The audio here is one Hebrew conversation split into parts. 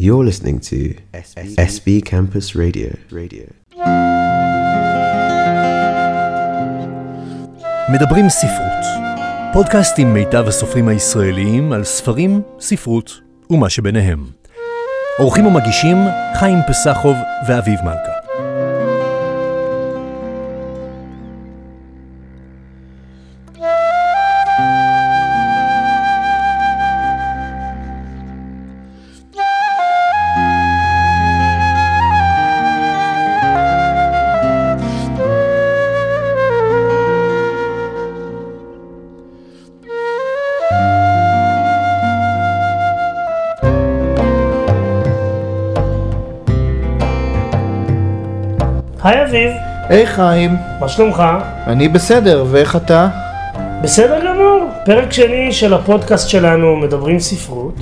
You're listening to SB Campus Radio. Radio. מדברים ספרות, פודקאסט עם מיטב הסופרים הישראליים על ספרים, ספרות ומה שביניהם. עורכים ומגישים חיים פסחוב ואביב מלכה. היי חיים, מה שלומך? אני בסדר, ואיך אתה? בסדר גמור, פרק שני של הפודקאסט שלנו מדברים ספרות.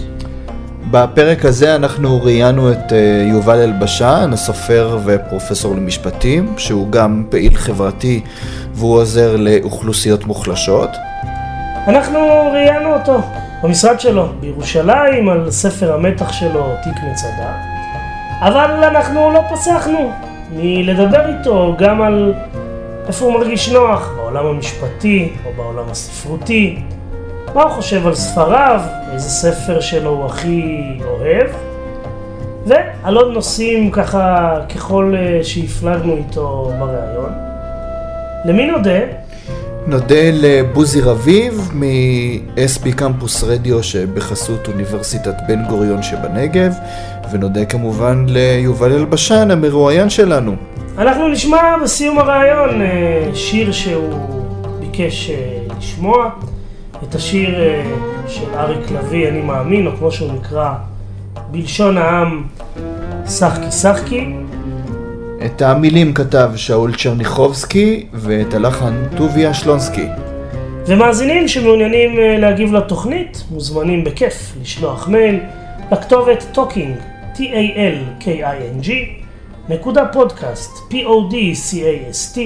בפרק הזה אנחנו ראיינו את אה, יובל אלבשן, הסופר ופרופסור למשפטים, שהוא גם פעיל חברתי והוא עוזר לאוכלוסיות מוחלשות. אנחנו ראיינו אותו במשרד שלו בירושלים על ספר המתח שלו, תיק מצדה, אבל אנחנו לא פסחנו מלדבר איתו גם על איפה הוא מרגיש נוח, בעולם המשפטי או בעולם הספרותי, מה הוא חושב על ספריו, איזה ספר שלו הוא הכי אוהב, ועל עוד נושאים ככה ככל אה, שהפלגנו איתו בריאיון. למי נודה? נודה לבוזי רביב מ-SB קמפוס רדיו שבחסות אוניברסיטת בן גוריון שבנגב, ונודה כמובן ליובל אלבשן המרואיין שלנו. אנחנו נשמע בסיום הריאיון אה, שיר שהוא ביקש אה, לשמוע, את השיר אה, של אריק לביא, אני מאמין, או כמו שהוא נקרא בלשון העם, שחקי שחקי. את המילים כתב שאול צ'רניחובסקי ואת הלחן טוביה שלונסקי. ומאזינים שמעוניינים אה, להגיב לתוכנית, מוזמנים בכיף לשלוח מייל לכתובת talking, t-a-l-k-i-n-g, נקודה פודקאסט, p-o-d-c-a-s-t,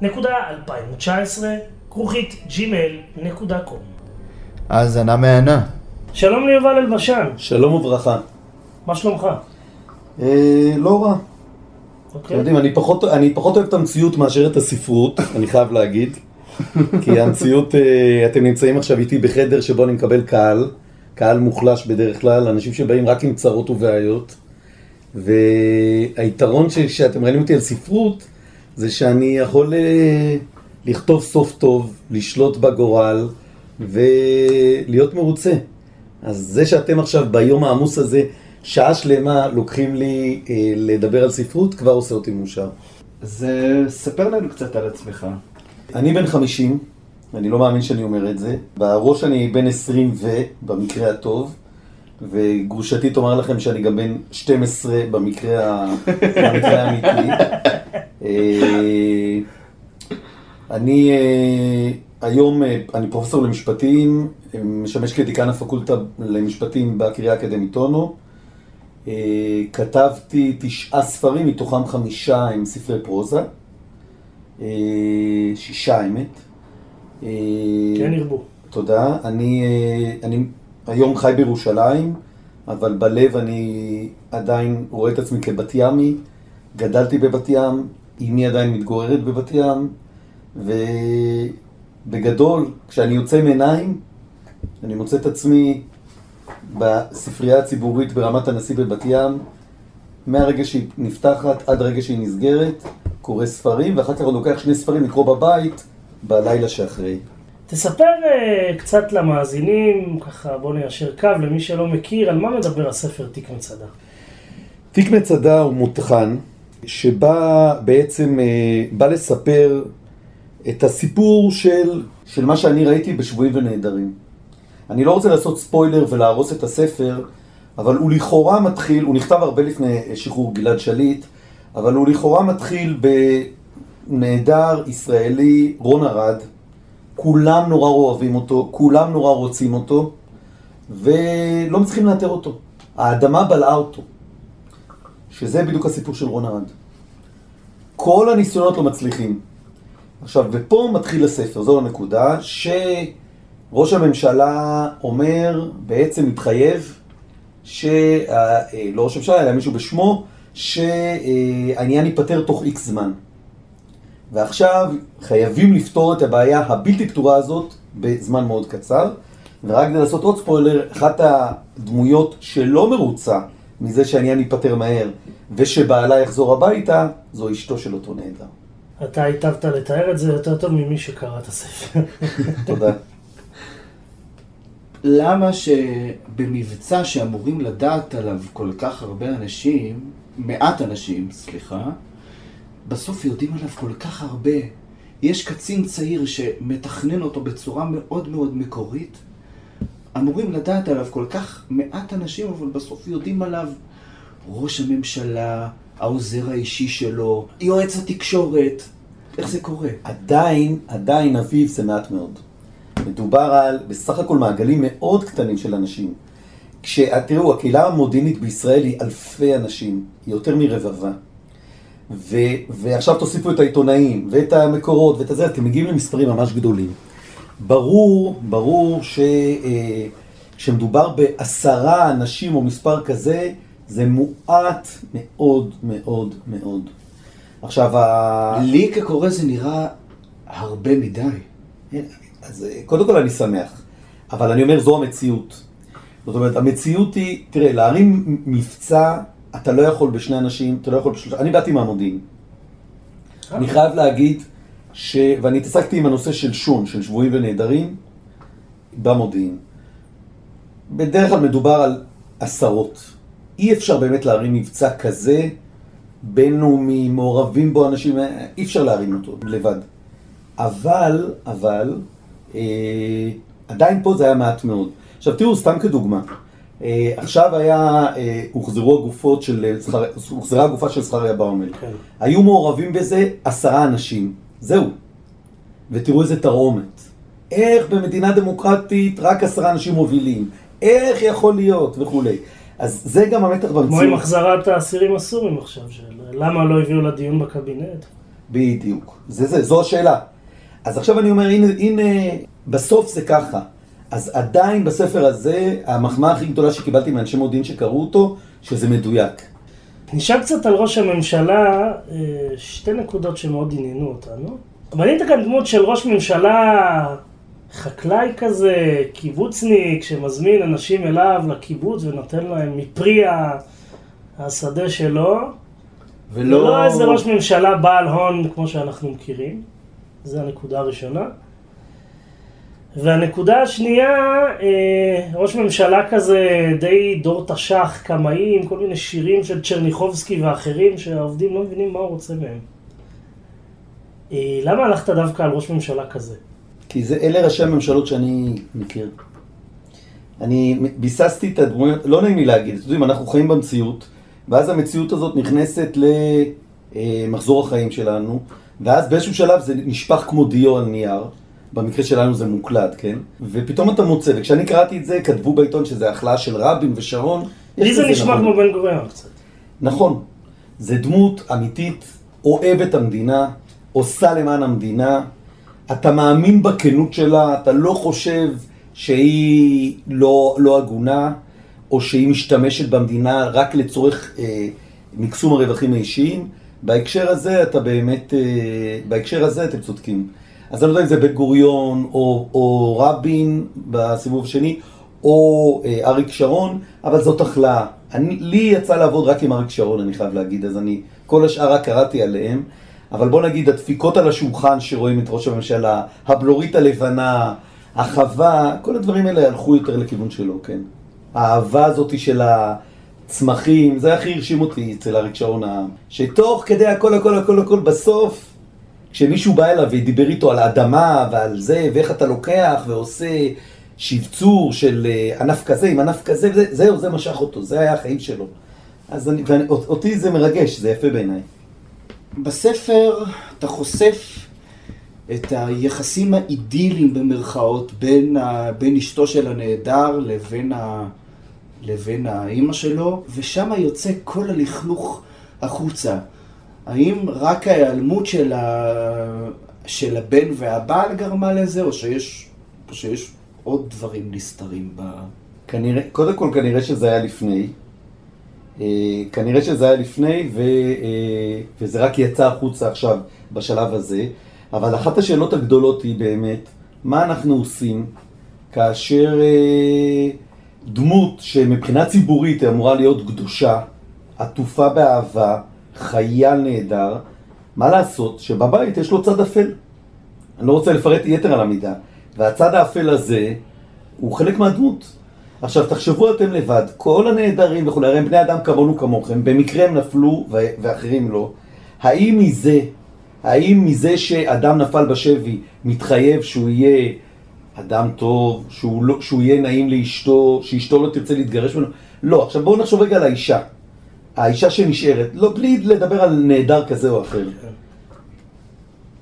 נקודה 2019, כרוכית gmail נקודה קום. האזנה מהנה. שלום ליובל אלבשן, שלום וברכה. מה שלומך? אה, לא רע. אתם אוקיי. יודעים, אני פחות, אני פחות אוהב את המציאות מאשר את הספרות, אני חייב להגיד. כי המציאות, אה, אתם נמצאים עכשיו איתי בחדר שבו אני מקבל קהל, קהל מוחלש בדרך כלל, אנשים שבאים רק עם צרות ובעיות. והיתרון ש- שאתם ראיתם אותי על ספרות, זה שאני יכול אה, לכתוב סוף טוב, לשלוט בגורל ולהיות מרוצה. אז זה שאתם עכשיו ביום העמוס הזה, שעה שלמה לוקחים לי אה, לדבר על ספרות, כבר עושה אותי מאושר. אז ספר לנו קצת על עצמך. אני בן 50, אני לא מאמין שאני אומר את זה. בראש אני בן 20 ו, במקרה הטוב, וגרושתי תאמר לכם שאני גם בן 12 במקרה. במקרה האמיתי. אה, אני אה, היום, אה, אני פרופסור למשפטים, משמש כדיקן הפקולטה למשפטים בקריה האקדמית אונו. אה, כתבתי תשעה ספרים, מתוכם חמישה הם ספרי פרוזה. אה, שישה האמת. אה, כן ירבו. תודה. אני, אני היום חי בירושלים, אבל בלב אני עדיין רואה את עצמי כבת ימי. גדלתי בבת ים, אמי עדיין מתגוררת בבת ים, ובגדול, כשאני יוצא מעיניים, אני מוצא את עצמי בספרייה הציבורית ברמת הנשיא בבת ים, מהרגע שהיא נפתחת עד הרגע שהיא נסגרת, קורא ספרים, ואחר כך אני לוקח שני ספרים לקרוא בבית בלילה שאחרי. תספר אה, קצת למאזינים, ככה בוא ניישר קו למי שלא מכיר, על מה מדבר הספר תיק מצדה. תיק מצדה הוא מותחן, שבא בעצם, אה, בא לספר את הסיפור של, של מה שאני ראיתי בשבויים ונעדרים. אני לא רוצה לעשות ספוילר ולהרוס את הספר, אבל הוא לכאורה מתחיל, הוא נכתב הרבה לפני שחרור גלעד שליט, אבל הוא לכאורה מתחיל בנעדר ישראלי, רון ארד, כולם נורא אוהבים אותו, כולם נורא רוצים אותו, ולא מצליחים לאתר אותו. האדמה בלעה אותו. שזה בדיוק הסיפור של רון ארד. כל הניסיונות לא מצליחים. עכשיו, ופה מתחיל הספר, זו הנקודה, שראש הממשלה אומר, בעצם מתחייב ש... אה, לא ראש הממשלה, אלא מישהו בשמו, שהעניין ייפתר תוך איקס זמן. ועכשיו חייבים לפתור את הבעיה הבלתי פתורה הזאת בזמן מאוד קצר. ורק כדי לעשות עוד ספוילר, אחת הדמויות שלא מרוצה מזה שהעניין ייפתר מהר ושבעלה יחזור הביתה, זו אשתו של אותו נעדר. אתה היטבת לתאר את זה יותר טוב ממי שקרא את הספר. תודה. למה שבמבצע שאמורים לדעת עליו כל כך הרבה אנשים, מעט אנשים, סליחה, בסוף יודעים עליו כל כך הרבה. יש קצין צעיר שמתכנן אותו בצורה מאוד מאוד מקורית, אמורים לדעת עליו כל כך מעט אנשים, אבל בסוף יודעים עליו ראש הממשלה, העוזר האישי שלו, יועץ התקשורת. איך זה קורה? עדיין, עדיין אביב זה מעט מאוד. מדובר על בסך הכל מעגלים מאוד קטנים של אנשים. כשתראו, הקהילה המודיעינית בישראל היא אלפי אנשים, היא יותר מרבבה. ו, ועכשיו תוסיפו את העיתונאים ואת המקורות ואת זה, אתם מגיעים למספרים ממש גדולים. ברור, ברור שכשמדובר אה, בעשרה אנשים או מספר כזה, זה מועט מאוד מאוד מאוד. עכשיו, ה... לי כקורא זה נראה הרבה מדי. אז אה, קודם כל אני שמח, אבל אני אומר זו המציאות. זאת אומרת, המציאות היא, תראה, להרים מבצע, אתה לא יכול בשני אנשים, אתה לא יכול בשלושה, אני באתי מהמודיעין. אני חייב להגיד, ש... ואני התעסקתי עם הנושא של שון, של שבויים ונעדרים, במודיעין. בדרך כלל מדובר על עשרות. אי אפשר באמת להרים מבצע כזה, בינלאומי, מעורבים בו אנשים, אי אפשר להרים אותו לבד. אבל, אבל, אה, עדיין פה זה היה מעט מאוד. עכשיו תראו, סתם כדוגמה, אה, עכשיו היה, אה, הוחזרו הגופות של, הוחזרה הגופה של זכריה באומל. כן. היו מעורבים בזה עשרה אנשים. זהו. ותראו איזה תרעומת. איך במדינה דמוקרטית רק עשרה אנשים מובילים? איך יכול להיות? וכולי. אז זה גם המתח במציאות. כמו עם החזרת האסירים הסורים עכשיו, של למה לא הביאו לדיון בקבינט? בדיוק. זה זה, זו השאלה. אז עכשיו אני אומר, הנה, הנה, בסוף זה ככה. אז עדיין בספר הזה, המחמאה הכי גדולה שקיבלתי מאנשי מודיעין שקראו אותו, שזה מדויק. נשאל קצת על ראש הממשלה, אה, שתי נקודות שמאוד עניינו אותנו. בנית כאן דמות של ראש ממשלה חקלאי כזה, קיבוצניק, שמזמין אנשים אליו לקיבוץ ונותן להם מפרי השדה שלו. ולא... ולא איזה ראש ממשלה בעל הון כמו שאנחנו מכירים. זו הנקודה הראשונה. והנקודה השנייה, אה, ראש ממשלה כזה די דור תש"ח, קמאים, כל מיני שירים של צ'רניחובסקי ואחרים שהעובדים לא מבינים מה הוא רוצה מהם. אה, למה הלכת דווקא על ראש ממשלה כזה? כי זה, אלה ראשי הממשלות שאני מכיר. אני ביססתי את הדמויות, לא נעים לי להגיד, אתם יודעים, אנחנו חיים במציאות, ואז המציאות הזאת נכנסת למחזור החיים שלנו, ואז באיזשהו שלב זה נשפך כמו דיו על נייר. במקרה שלנו זה מוקלט, כן? ופתאום אתה מוצא, וכשאני קראתי את זה, כתבו בעיתון שזה החלאה של רבין ושרון. לי זה נשמע כמו בן גוריון קצת. נכון. זה דמות אמיתית, אוהבת המדינה, עושה למען המדינה, אתה מאמין בכנות שלה, אתה לא חושב שהיא לא, לא הגונה, או שהיא משתמשת במדינה רק לצורך אה, מקסום הרווחים האישיים. בהקשר הזה אתה באמת, אה, בהקשר הזה אתם צודקים. אז אני לא יודע אם זה בן גוריון או, או רבין בסיבוב השני, או אה, אריק שרון, אבל זאת החלאה. אני, לי יצא לעבוד רק עם אריק שרון, אני חייב להגיד, אז אני כל השאר רק קראתי עליהם. אבל בוא נגיד, הדפיקות על השולחן שרואים את ראש הממשלה, הבלורית הלבנה, החווה, כל הדברים האלה הלכו יותר לכיוון שלו, כן. האהבה הזאת של הצמחים, זה הכי הרשים אותי אצל אריק שרון. שתוך כדי הכל הכל הכל הכל בסוף כשמישהו בא אליו ודיבר איתו על האדמה ועל זה, ואיך אתה לוקח ועושה שבצור של אה, ענף כזה עם ענף כזה, וזה, זהו, זה משך אותו, זה היה החיים שלו. אז אני, ואני, אותי זה מרגש, זה יפה בעיניי. בספר אתה חושף את היחסים האידיליים במרכאות בין, בין אשתו של הנעדר לבין, ה, לבין האימא שלו, ושם יוצא כל הלכלוך החוצה. האם רק ההיעלמות של, ה... של הבן והבעל גרמה לזה, או שיש, או שיש עוד דברים נסתרים ב... כנראה, קודם כל כנראה שזה היה לפני. אה, כנראה שזה היה לפני ו, אה, וזה רק יצא החוצה עכשיו בשלב הזה. אבל אחת השאלות הגדולות היא באמת, מה אנחנו עושים כאשר אה, דמות שמבחינה ציבורית אמורה להיות קדושה, עטופה באהבה, חייל נהדר, מה לעשות שבבית יש לו צד אפל. אני לא רוצה לפרט יתר על המידה. והצד האפל הזה הוא חלק מהדמות. עכשיו תחשבו אתם לבד, כל הנעדרים וכולי, הרי הם בני אדם כמונו כמוכם, במקרה הם נפלו ואחרים לא. האם מזה, האם מזה שאדם נפל בשבי מתחייב שהוא יהיה אדם טוב, שהוא, לא, שהוא יהיה נעים לאשתו, שאשתו לא תרצה להתגרש ממנו? לא. עכשיו בואו נחשוב רגע על האישה. האישה שנשארת, לא, בלי לדבר על נעדר כזה או אחר.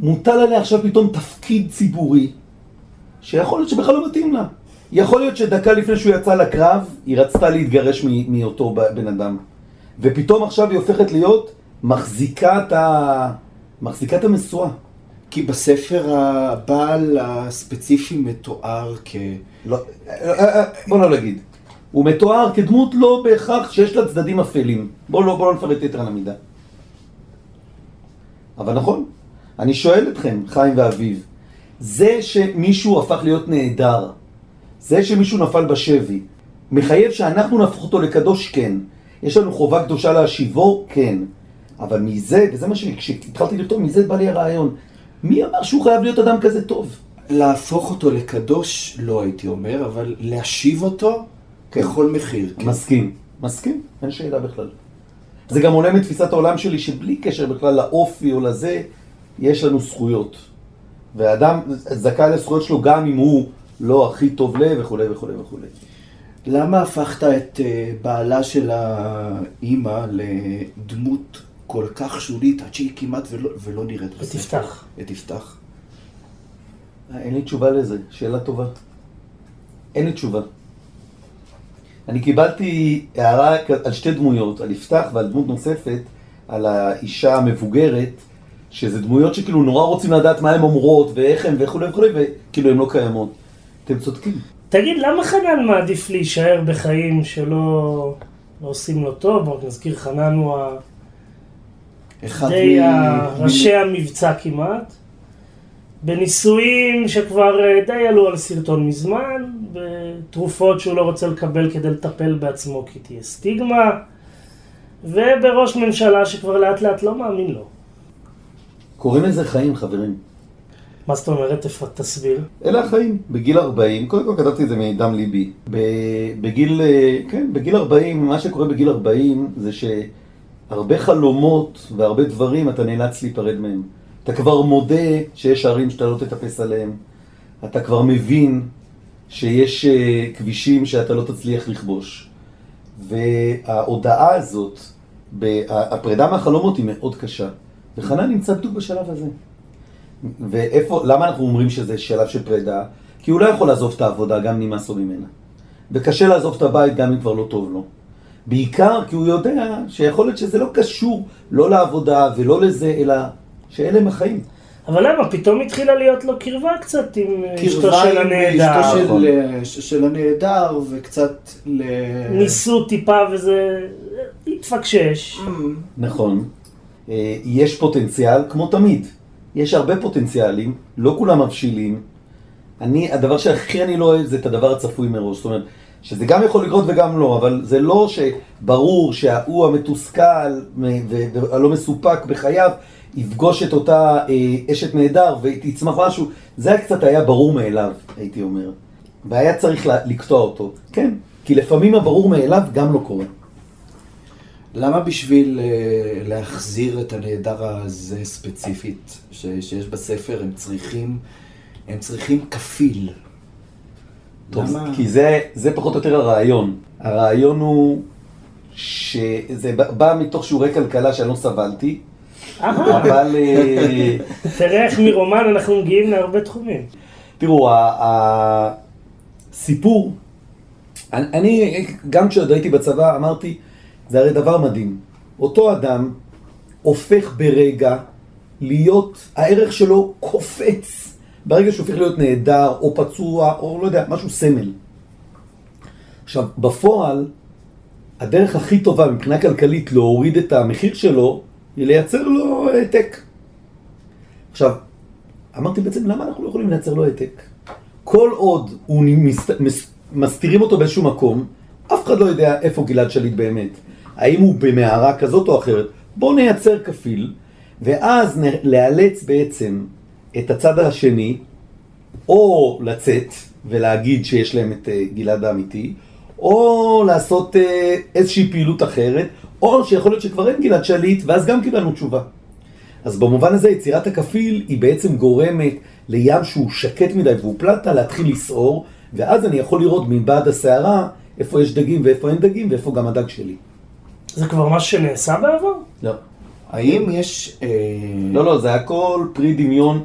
מוטל עליה עכשיו פתאום תפקיד ציבורי, שיכול להיות שבכלל לא מתאים לה. יכול להיות שדקה לפני שהוא יצא לקרב, היא רצתה להתגרש מאותו בן אדם. ופתאום עכשיו היא הופכת להיות מחזיקת, ה... מחזיקת המשואה. כי בספר הבעל הספציפי מתואר כ... לא, בוא לא נגיד. הוא מתואר כדמות לא בהכרח שיש לה צדדים אפלים. בואו לא, בוא לא נפרט יותר על המידה. אבל נכון, אני שואל אתכם, חיים ואביב, זה שמישהו הפך להיות נהדר, זה שמישהו נפל בשבי, מחייב שאנחנו נהפוך אותו לקדוש? כן. יש לנו חובה קדושה להשיבו? כן. אבל מזה, וזה מה שכשהתחלתי לכתוב, מזה בא לי הרעיון. מי אמר שהוא חייב להיות אדם כזה טוב? להפוך אותו לקדוש, לא הייתי אומר, אבל להשיב אותו כן. בכל מחיר. כן. מסכים, מסכים, אין שאלה בכלל. זה גם עולה מתפיסת העולם שלי, שבלי קשר בכלל לאופי או לזה, יש לנו זכויות. ואדם זכאי לזכויות שלו גם אם הוא לא הכי טוב לב וכולי וכולי וכולי. למה הפכת את אה, בעלה של האימא לדמות כל כך שולית, עד שהיא כמעט ולא, ולא נראית בספר? ותפתח. ותפתח. אין לי תשובה לזה, שאלה טובה. אין לי תשובה. אני קיבלתי הערה על שתי דמויות, על יפתח ועל דמות נוספת, על האישה המבוגרת, שזה דמויות שכאילו נורא רוצים לדעת מה הן אומרות ואיך הן וכולי וכולי, וכאילו הן לא קיימות. אתם צודקים. תגיד, למה חנן מעדיף להישאר בחיים שלא לא עושים לו טוב? רק נזכיר, חנן הוא ה... די מ... ראשי מ... המבצע כמעט. בניסויים שכבר אה, די עלו על סרטון מזמן, בתרופות שהוא לא רוצה לקבל כדי לטפל בעצמו כי תהיה סטיגמה, ובראש ממשלה שכבר לאט לאט לא מאמין לו. קוראים לזה חיים, חברים. מה זאת אומרת? תסביר. אלה החיים. בגיל 40, קודם כל כתבתי את זה מדם ליבי. בגיל, אה, כן, בגיל 40, מה שקורה בגיל 40 זה שהרבה חלומות והרבה דברים אתה נאלץ להיפרד מהם. אתה כבר מודה שיש ערים שאתה לא תטפס עליהם. אתה כבר מבין שיש אה, כבישים שאתה לא תצליח לכבוש. וההודעה הזאת, הפרידה מהחלומות היא מאוד קשה. וחנן נמצא בדיוק בשלב הזה. ואיפה, למה אנחנו אומרים שזה שלב של פרידה? כי הוא לא יכול לעזוב את העבודה גם נמאס לו ממנה. וקשה לעזוב את הבית גם אם כבר לא טוב לו. בעיקר כי הוא יודע שיכול להיות שזה לא קשור לא לעבודה ולא לזה, אלא שאלה הם החיים. אבל למה? פתאום התחילה להיות לו קרבה קצת עם אשתו של הנעדר. קרבה עם אשתו של, של הנעדר וקצת ל... ניסו טיפה וזה התפקשש. נכון. אה, יש פוטנציאל, כמו תמיד. יש הרבה פוטנציאלים, לא כולם מבשילים. אני, הדבר שהכי אני לא אוהב זה את הדבר הצפוי מראש. זאת אומרת, שזה גם יכול לקרות וגם לא, אבל זה לא שברור שההוא המתוסכל והלא מסופק בחייו יפגוש את אותה אה, אשת נהדר ותצמח משהו. זה קצת היה ברור מאליו, הייתי אומר. והיה צריך לקטוע אותו. כן, כי לפעמים הברור מאליו גם לא קורה. למה בשביל uh, להחזיר את הנהדר הזה ספציפית שיש בספר, הם צריכים, הם צריכים כפיל? טוב, למה? כי זה, זה פחות או יותר הרעיון. הרעיון הוא שזה בא מתוך שיעורי כלכלה שאני לא סבלתי, אבל... אה, תראה איך מרומן אנחנו מגיעים להרבה תחומים. תראו, הסיפור, אני, גם כשעוד הייתי בצבא, אמרתי, זה הרי דבר מדהים. אותו אדם הופך ברגע להיות, הערך שלו קופץ. ברגע שהוא הופך להיות נהדר, או פצוע, או לא יודע, משהו סמל. עכשיו, בפועל, הדרך הכי טובה מבחינה כלכלית להוריד את המחיר שלו, היא לייצר לו העתק. עכשיו, אמרתי בעצם, למה אנחנו לא יכולים לייצר לו העתק? כל עוד הוא מס, מס, מסתירים אותו באיזשהו מקום, אף אחד לא יודע איפה גלעד שליט באמת. האם הוא במערה כזאת או אחרת? בואו נייצר כפיל, ואז לאלץ בעצם את הצד השני, או לצאת ולהגיד שיש להם את אה, גלעד האמיתי, או לעשות אה, איזושהי פעילות אחרת, או שיכול להיות שכבר אין גלעד שליט, ואז גם קיבלנו תשובה. אז במובן הזה יצירת הכפיל היא בעצם גורמת לים שהוא שקט מדי והוא פלטה להתחיל לסעור, ואז אני יכול לראות מבעד הסערה איפה יש דגים ואיפה אין דגים ואיפה גם הדג שלי. זה כבר משהו שנעשה בעבר? לא. האם יש... אה, לא, לא, זה הכל פרי דמיון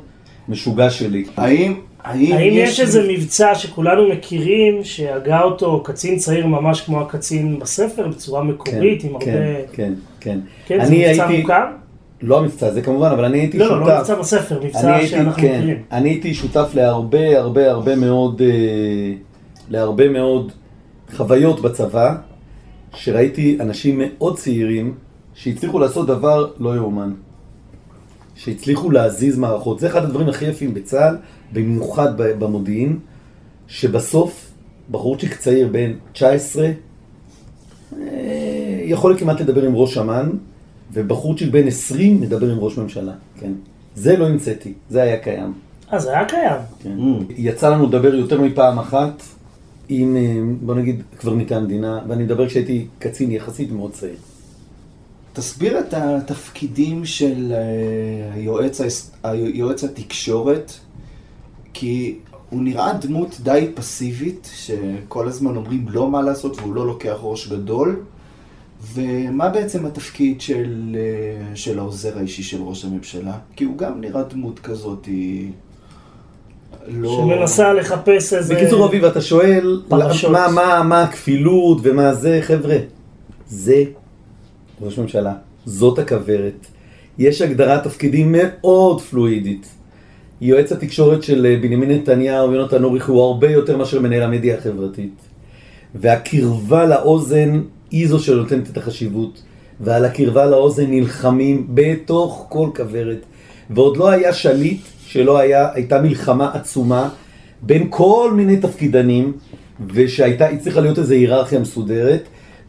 משוגע שלי. האם... האם, האם יש... יש איזה מבצע שכולנו מכירים, שהגה אותו קצין צעיר ממש כמו הקצין בספר, בצורה מקורית, כן, עם כן, הרבה... כן, כן. כן, זה מבצע הייתי... מוכר? לא המבצע הזה כמובן, אבל אני הייתי לא, שותף... לא, לא מבצע בספר, מבצע הייתי, שאנחנו כן, מכירים. אני הייתי שותף להרבה הרבה הרבה מאוד, אה, להרבה מאוד חוויות בצבא, שראיתי אנשים מאוד צעירים שהצליחו לעשות דבר לא יאומן. שהצליחו להזיז מערכות. זה אחד הדברים הכי יפים בצה"ל, במיוחד במודיעין, שבסוף בחורצ'יק צעיר בן 19 אה, יכול כמעט לדבר עם ראש אמ"ן, ובחורצ'יק בן 20 מדבר עם ראש ממשלה, כן. זה לא המצאתי, זה היה קיים. אה, זה היה קיים. כן. Mm. יצא לנו לדבר יותר מפעם אחת עם, אה, בוא נגיד, קברניטי המדינה, ואני מדבר כשהייתי קצין יחסית מאוד צעיר. תסביר את התפקידים של אה, היועץ, היועץ התקשורת, כי הוא נראה דמות די פסיבית, שכל הזמן אומרים לו מה לעשות והוא לא לוקח ראש גדול. ומה בעצם התפקיד של, אה, של העוזר האישי של ראש הממשלה? כי הוא גם נראה דמות כזאת, היא... לא... שמנסה לחפש איזה... בקיצור, אביב, אתה שואל, מה, מה, מה הכפילות ומה זה, חבר'ה, זה ראש ממשלה, זאת הכוורת. יש הגדרת תפקידים מאוד פלואידית. יועץ התקשורת של אה, בנימין נתניהו, יונתן אוריך, הוא הרבה יותר מאשר מנהל המדיה החברתית. והקרבה לאוזן היא זו שנותנת את החשיבות. ועל הקרבה לאוזן נלחמים בתוך כל כוורת. ועוד לא היה שליט שלא היה, הייתה מלחמה עצומה בין כל מיני תפקידנים, ושהייתה, הצליחה להיות איזו היררכיה מסודרת,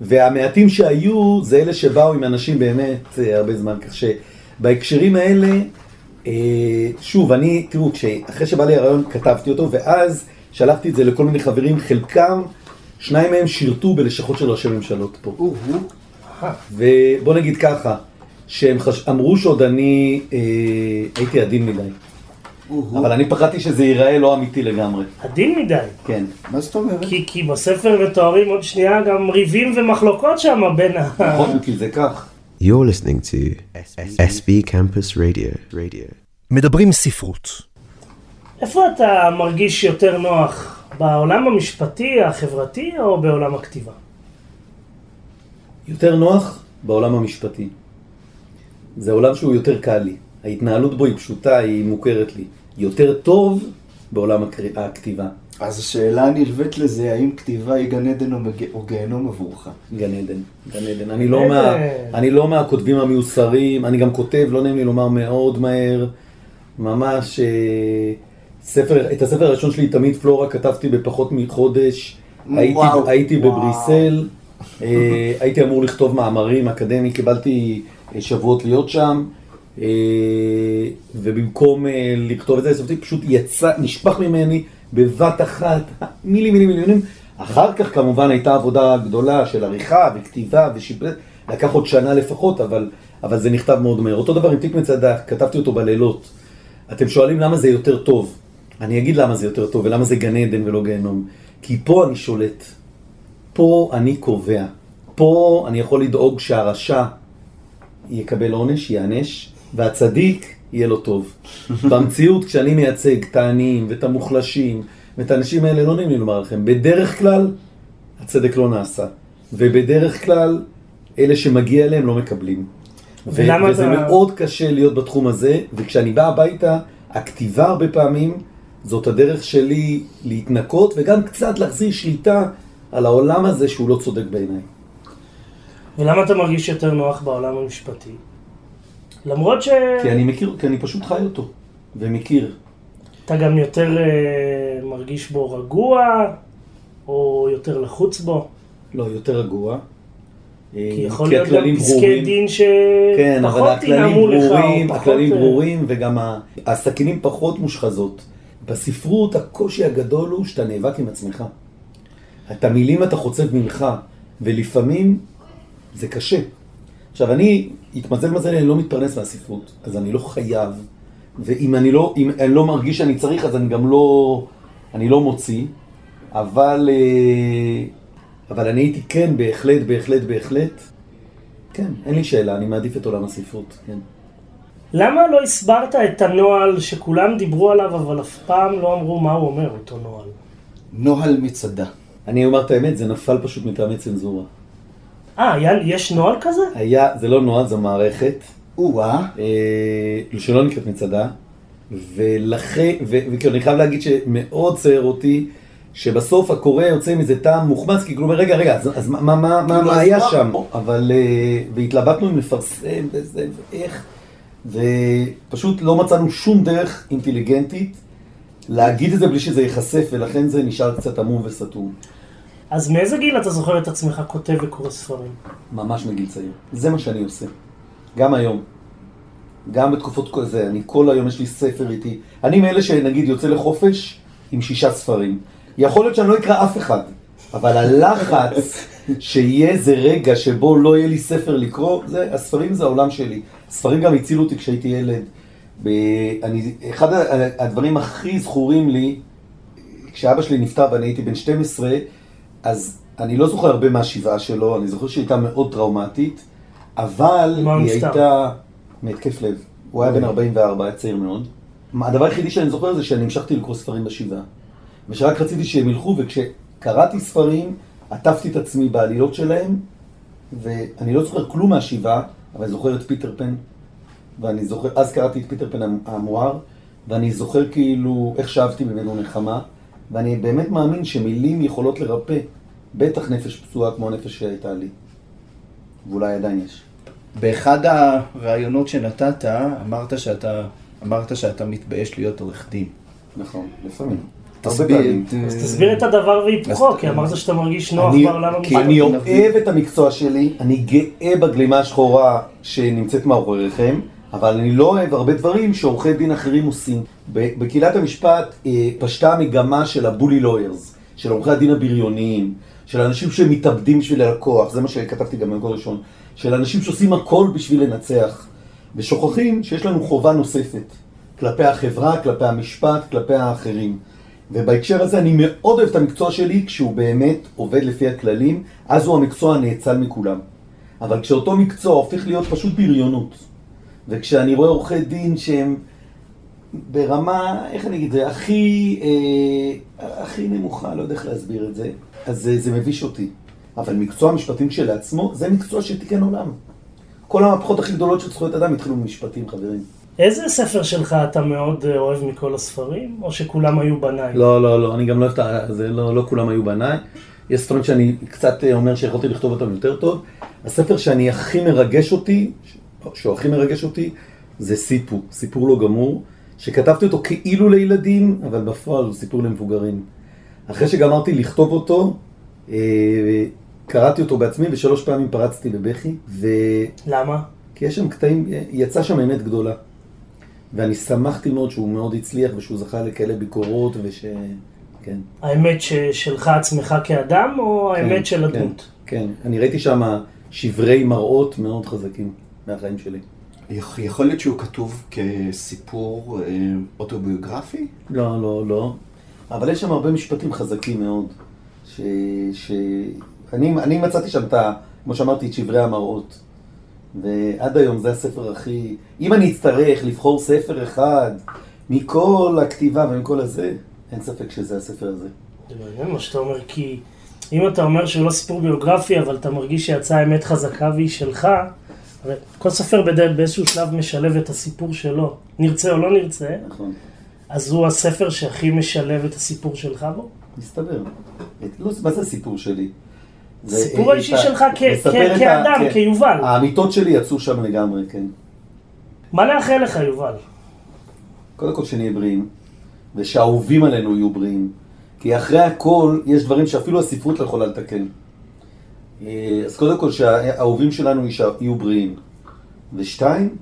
והמעטים שהיו זה אלה שבאו עם אנשים באמת אה, הרבה זמן, כך שבהקשרים האלה, אה, שוב, אני, תראו, אחרי שבא לי הרעיון כתבתי אותו, ואז שלחתי את זה לכל מיני חברים, חלקם, שניים מהם שירתו בלשכות של ראשי ממשלות פה. ובוא נגיד ככה, שהם חש... אמרו שעוד אני אה, הייתי עדין מדי. אבל אני פחדתי שזה ייראה לא אמיתי לגמרי. עדין מדי. כן. מה זאת אומרת? כי, כי בספר מתוארים עוד שנייה גם ריבים ומחלוקות שם בין ה... נכון, כי זה כך. You're listening to SB Campus Radio. Radio. מדברים ספרות. איפה אתה מרגיש יותר נוח? בעולם המשפטי, החברתי, או בעולם הכתיבה? יותר נוח בעולם המשפטי. זה עולם שהוא יותר קל לי. ההתנהלות בו היא פשוטה, היא מוכרת לי. יותר טוב בעולם הכתיבה. אז השאלה הנלווית לזה, האם כתיבה היא גן עדן או גיהנום עבורך? גן עדן, גן עדן. אני לא, מה, אני לא מהכותבים המיוסרים, אני גם כותב, לא נעים לי לומר מאוד מהר, ממש... אה, ספר, את הספר הראשון שלי, תמיד פלורה, כתבתי בפחות מחודש. הייתי, הייתי בבריסל, אה, הייתי אמור לכתוב מאמרים אקדמיים, קיבלתי אה, שבועות להיות שם. אה, ובמקום אה, לכתוב את זה, סופתי פשוט יצא, נשפך ממני בבת אחת, מילי מילי מיליונים. אחר כך כמובן הייתה עבודה גדולה של עריכה וכתיבה ושיפור, לקח עוד שנה לפחות, אבל, אבל זה נכתב מאוד מהר. אותו דבר עם תיק מצדה, כתבתי אותו בלילות. אתם שואלים למה זה יותר טוב. אני אגיד למה זה יותר טוב ולמה זה גן עדן ולא גיהנום. כי פה אני שולט. פה אני קובע. פה אני יכול לדאוג שהרשע יקבל עונש, ייענש, והצדיק יהיה לו טוב. במציאות, כשאני מייצג את העניים ואת המוחלשים ואת האנשים האלה, לא נעים לי לומר לכם, בדרך כלל הצדק לא נעשה. ובדרך כלל, אלה שמגיע אליהם לא מקבלים. ו- וזה אתה... מאוד קשה להיות בתחום הזה, וכשאני בא הביתה, הכתיבה הרבה פעמים זאת הדרך שלי להתנקות וגם קצת להחזיר שליטה על העולם הזה שהוא לא צודק בעיניי. ולמה אתה מרגיש יותר נוח בעולם המשפטי? למרות ש... כי אני מכיר, כי אני פשוט חי אותו, ומכיר. אתה גם יותר אה, מרגיש בו רגוע, או יותר לחוץ בו? לא, יותר רגוע. אה, כי יכול להיות גם הכללים פסקי ברורים. דין כן, אבל שפחות הכללים ינעמו לך, או ברורים, פחות... הכללים אה, ברורים, וגם הסכינים פחות מושחזות. בספרות הקושי הגדול הוא שאתה נאבק עם עצמך. את המילים אתה חוצב ממך, ולפעמים זה קשה. עכשיו, אני, התמזל מזלי, אני לא מתפרנס מהספרות, אז אני לא חייב, ואם אני לא, אם אני לא מרגיש שאני צריך, אז אני גם לא, אני לא מוציא, אבל, אה, אבל אני הייתי כן, בהחלט, בהחלט, בהחלט, כן, אין לי שאלה, אני מעדיף את עולם הספרות, כן. למה לא הסברת את הנוהל שכולם דיברו עליו, אבל אף פעם לא אמרו מה הוא אומר, אותו נוהל? נוהל מצדה. אני אומר את האמת, זה נפל פשוט מטעמי צנזורה. אה, יש נוהל כזה? היה, זה לא נוהל, זו מערכת, או-אה, אה, שלא נקראת מצדה, ולכן, ו- וכאילו אני חייב להגיד שמאוד צייר אותי, שבסוף הקורא יוצא מזה טעם מוחמץ, כי כלומר, רגע, רגע, אז, אז מה, מה, מה, מה, כאילו, מה היה? שם? אבל, אה, והתלבטנו אם לפרסם וזה, ואיך, ופשוט לא מצאנו שום דרך אינטליגנטית להגיד את זה בלי שזה ייחשף, ולכן זה נשאר קצת עמום וסתום. אז מאיזה גיל אתה זוכר את עצמך כותב וקורא ספרים? ממש מגיל צעיר. זה מה שאני עושה. גם היום. גם בתקופות כל זה, אני כל היום יש לי ספר איתי. אני מאלה שנגיד יוצא לחופש עם שישה ספרים. יכול להיות שאני לא אקרא אף אחד, אבל הלחץ שיהיה איזה רגע שבו לא יהיה לי ספר לקרוא, זה, הספרים זה העולם שלי. ספרים גם הצילו אותי כשהייתי ילד. ב, אני, אחד הדברים הכי זכורים לי, כשאבא שלי נפטר ואני הייתי בן 12, אז אני לא זוכר הרבה מהשבעה שלו, אני זוכר שהיא הייתה מאוד טראומטית, אבל היא נפטר? הייתה מהתקף לב. הוא היה בן 44, היה צעיר מאוד. הדבר היחידי שאני זוכר זה שאני המשכתי לקרוא ספרים בשבעה. ושרק רציתי שהם ילכו, וכשקראתי ספרים, עטפתי את עצמי בעלילות שלהם, ואני לא זוכר כלום מהשבעה, אבל אני זוכר את פיטר פן, ואני זוכר, אז קראתי את פיטר פן המואר, ואני זוכר כאילו איך שאבתי ממנו נחמה, ואני באמת מאמין שמילים יכולות לרפא, בטח נפש פצועה כמו הנפש שהייתה לי. ואולי עדיין יש. באחד הראיונות שנתת, אמרת שאתה, אמרת שאתה מתבייש להיות עורך דין. נכון, לפעמים. ת- אז תסביר את הדבר והיפוכו, כי אמרת שאתה מרגיש נוח אני, בעולם כי המשפטי. אני אוהב את המקצוע שלי, אני גאה בגלימה השחורה שנמצאת מאחוריכם, אבל אני לא אוהב הרבה דברים שעורכי דין אחרים עושים. בקהילת המשפט אה, פשטה המגמה של הבולי לוירס, של עורכי הדין הבריוניים, של אנשים שמתאבדים בשביל הלקוח, זה מה שכתבתי גם במקור ראשון, של אנשים שעושים הכל בשביל לנצח, ושוכחים שיש לנו חובה נוספת כלפי החברה, כלפי המשפט, כלפי האחרים. ובהקשר הזה אני מאוד אוהב את המקצוע שלי כשהוא באמת עובד לפי הכללים, אז הוא המקצוע הנאצל מכולם. אבל כשאותו מקצוע הופך להיות פשוט בריונות, וכשאני רואה עורכי דין שהם ברמה, איך אני אגיד את זה, הכי, אה, הכי נמוכה, לא יודע איך להסביר את זה, אז זה, זה מביש אותי. אבל מקצוע המשפטים כשלעצמו, זה מקצוע שתיקן עולם. כל המהפכות הכי גדולות של זכויות אדם התחילו ממשפטים, חברים. איזה ספר שלך אתה מאוד אה, אוהב מכל הספרים, או שכולם היו בניי? לא, לא, לא, אני גם לא אוהב את זה, לא, לא כולם היו בניי. יש ספרים שאני קצת אה, אומר שיכולתי לכתוב אותם יותר טוב. הספר שאני הכי מרגש אותי, שהוא הכי מרגש אותי, זה סיפור, סיפור לא גמור, שכתבתי אותו כאילו לילדים, אבל בפועל הוא סיפור למבוגרים. אחרי שגמרתי לכתוב אותו, אה, קראתי אותו בעצמי ושלוש פעמים פרצתי בבכי, ו... למה? כי יש שם קטעים, יצא שם אמת גדולה. ואני שמחתי מאוד שהוא מאוד הצליח ושהוא זכה לכאלה ביקורות וש... כן. האמת ש- שלך עצמך כאדם, או כן, האמת של כן, הדמות? כן, אני ראיתי שם שברי מראות מאוד חזקים מהחיים שלי. יכ- יכול להיות שהוא כתוב כסיפור אה, אוטוביוגרפי? לא, לא, לא. אבל יש שם הרבה משפטים חזקים מאוד. ש... ש... אני, אני מצאתי שם את ה... כמו שאמרתי, את שברי המראות. ועד היום זה הספר הכי... אם אני אצטרך לבחור ספר אחד מכל הכתיבה ומכל הזה, אין ספק שזה הספר הזה. זה מעניין מה שאתה אומר, כי אם אתה אומר שהוא לא סיפור ביוגרפי, אבל אתה מרגיש שיצאה אמת חזקה והיא שלך, הרי כל סופר בדרך באיזשהו שלב משלב את הסיפור שלו, נרצה או לא נרצה, נכון. אז הוא הספר שהכי משלב את הסיפור שלך בו? מסתבר. לא, מה זה הסיפור שלי? סיפור אה, האישי שלך כאדם, כן. כיובל. האמיתות שלי יצאו שם לגמרי, כן. מה לאחל לך, יובל? קודם כל שנהיה בריאים, ושהאהובים עלינו יהיו בריאים. כי אחרי הכל, יש דברים שאפילו הספרות לא יכולה לתקן. אה, אז קודם כל שהאהובים שלנו יהיו בריאים. ושתיים,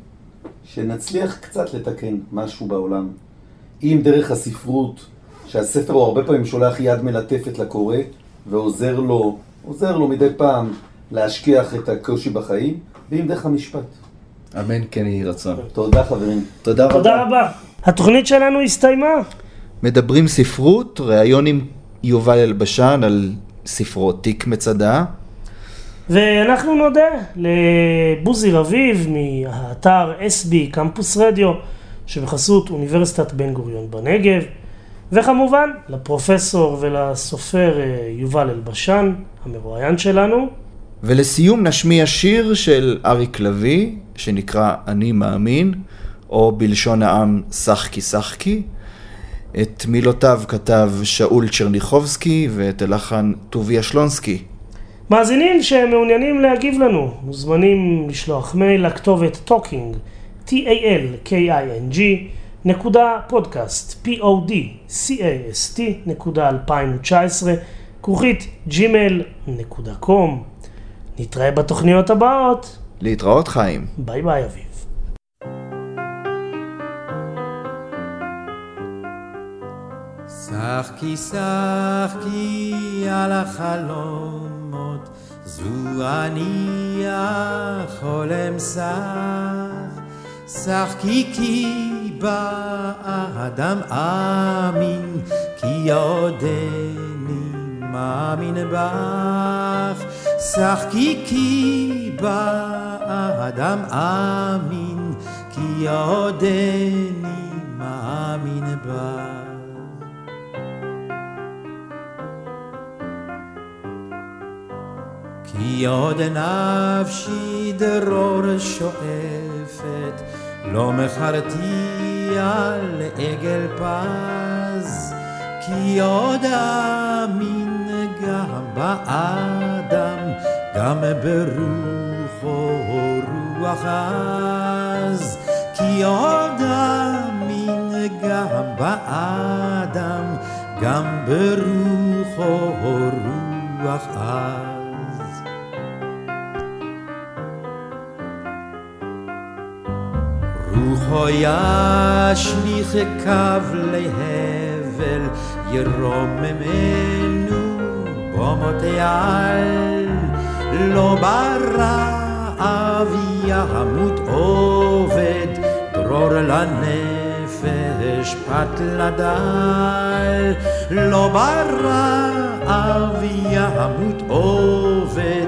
שנצליח קצת לתקן משהו בעולם. אם דרך הספרות, שהספר הוא הרבה פעמים שולח יד מלטפת לקורא, ועוזר לו, עוזר לו מדי פעם להשכיח את הקושי בחיים, ואם דרך המשפט. אמן כן יהי רצון. תודה חברים. תודה רבה. תודה רבה. התוכנית שלנו הסתיימה. מדברים ספרות, ראיון עם יובל אלבשן על ספרו תיק מצדה. ואנחנו נודה לבוזי רביב מהאתר SB קמפוס רדיו שבחסות אוניברסיטת בן גוריון בנגב וכמובן לפרופסור ולסופר אה, יובל אלבשן המרואיין שלנו ולסיום נשמיע שיר של אריק לביא, שנקרא אני מאמין, או בלשון העם שחקי שחקי. את מילותיו כתב שאול צ'רניחובסקי ואת הלחן טוביה שלונסקי. מאזינים שמעוניינים להגיב לנו מוזמנים לשלוח מייל לכתובת talking t-a-l-k-i-n-g נקודה podcast p-o-d-c-a-s-t נקודה 2019 כרוכית gmail נקודה com נתראה בתוכניות הבאות. להתראות חיים. ביי ביי אביב. שחקי שחקי על החלומות, זו אני החולם שח. שחקי כי באדם אמין, כי עודני מאמין בך. שחקי כי באדם אמין, כי עודני מאמין בך. כי עוד נפשי דרור שואפת, לא מכרתי על עגל פז, כי עוד אמין גם באדם, גם ברוחו רוח עז, כי עוד אמין גם באדם, גם ברוחו רוח עז. רוחו ישליך קו להבל, ירוממנו במותי על. לא ברעב ימות עובד, דרור לנפש פת לדל. לא ברעב ימות עובד,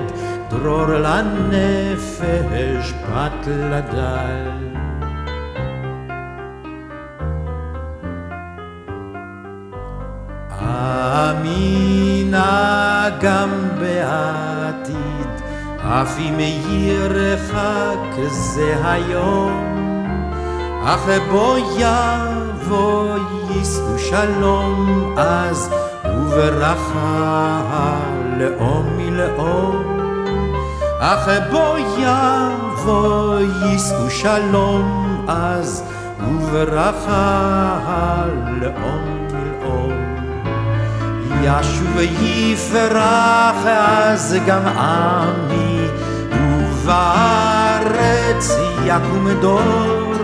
דרור לנפש פת לדל. אמינה גם בעתיד, אף אם ירחק זה היום, אך בו יבוא יישאו שלום אז, וברכה לאום מלאום. אך בו יבוא יישאו שלום אז, וברכה לאום מלאום. ישוב יפרח אז גם עמי, ובארץ יקום דור,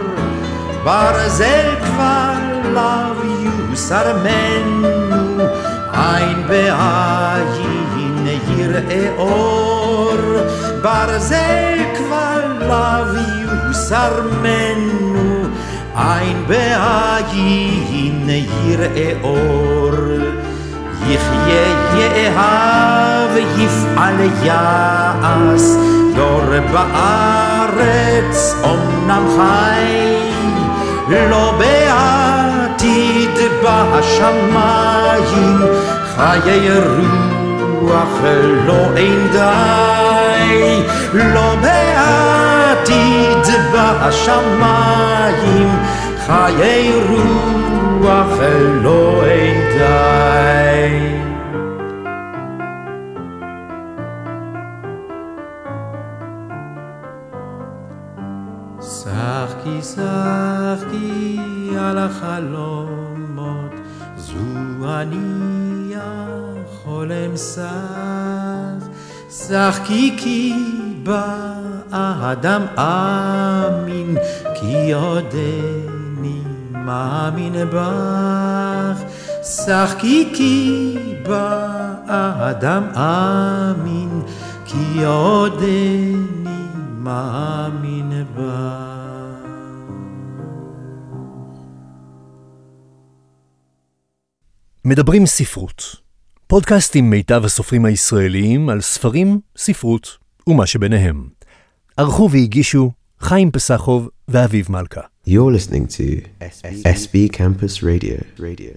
ברזל כבר לאו יוסר מנו, עין בעין יראה אור, ברזל כבר לאו יוסר מנו, עין בעין יראה אור. יחיה יאהב יפעל יעש. דור בארץ אמנם חי לא בעתיד בשמיים חיי רוח לא אין די לא בעתיד בשמיים חיי רוח רוח אלוהי די. שחקי שחקי על החלומות, זו אני החולם שח. שחקי כי בא האדם אמין, כי עודני מאמין בך. שחקי כי בא האדם אמין, כי עודני מאמין בך. מדברים ספרות, פודקאסט עם מיטב הסופרים הישראליים על ספרים, ספרות ומה שביניהם. ערכו והגישו חיים פסחוב ואביב מלכה. You're listening to SB Campus Radio. Radio.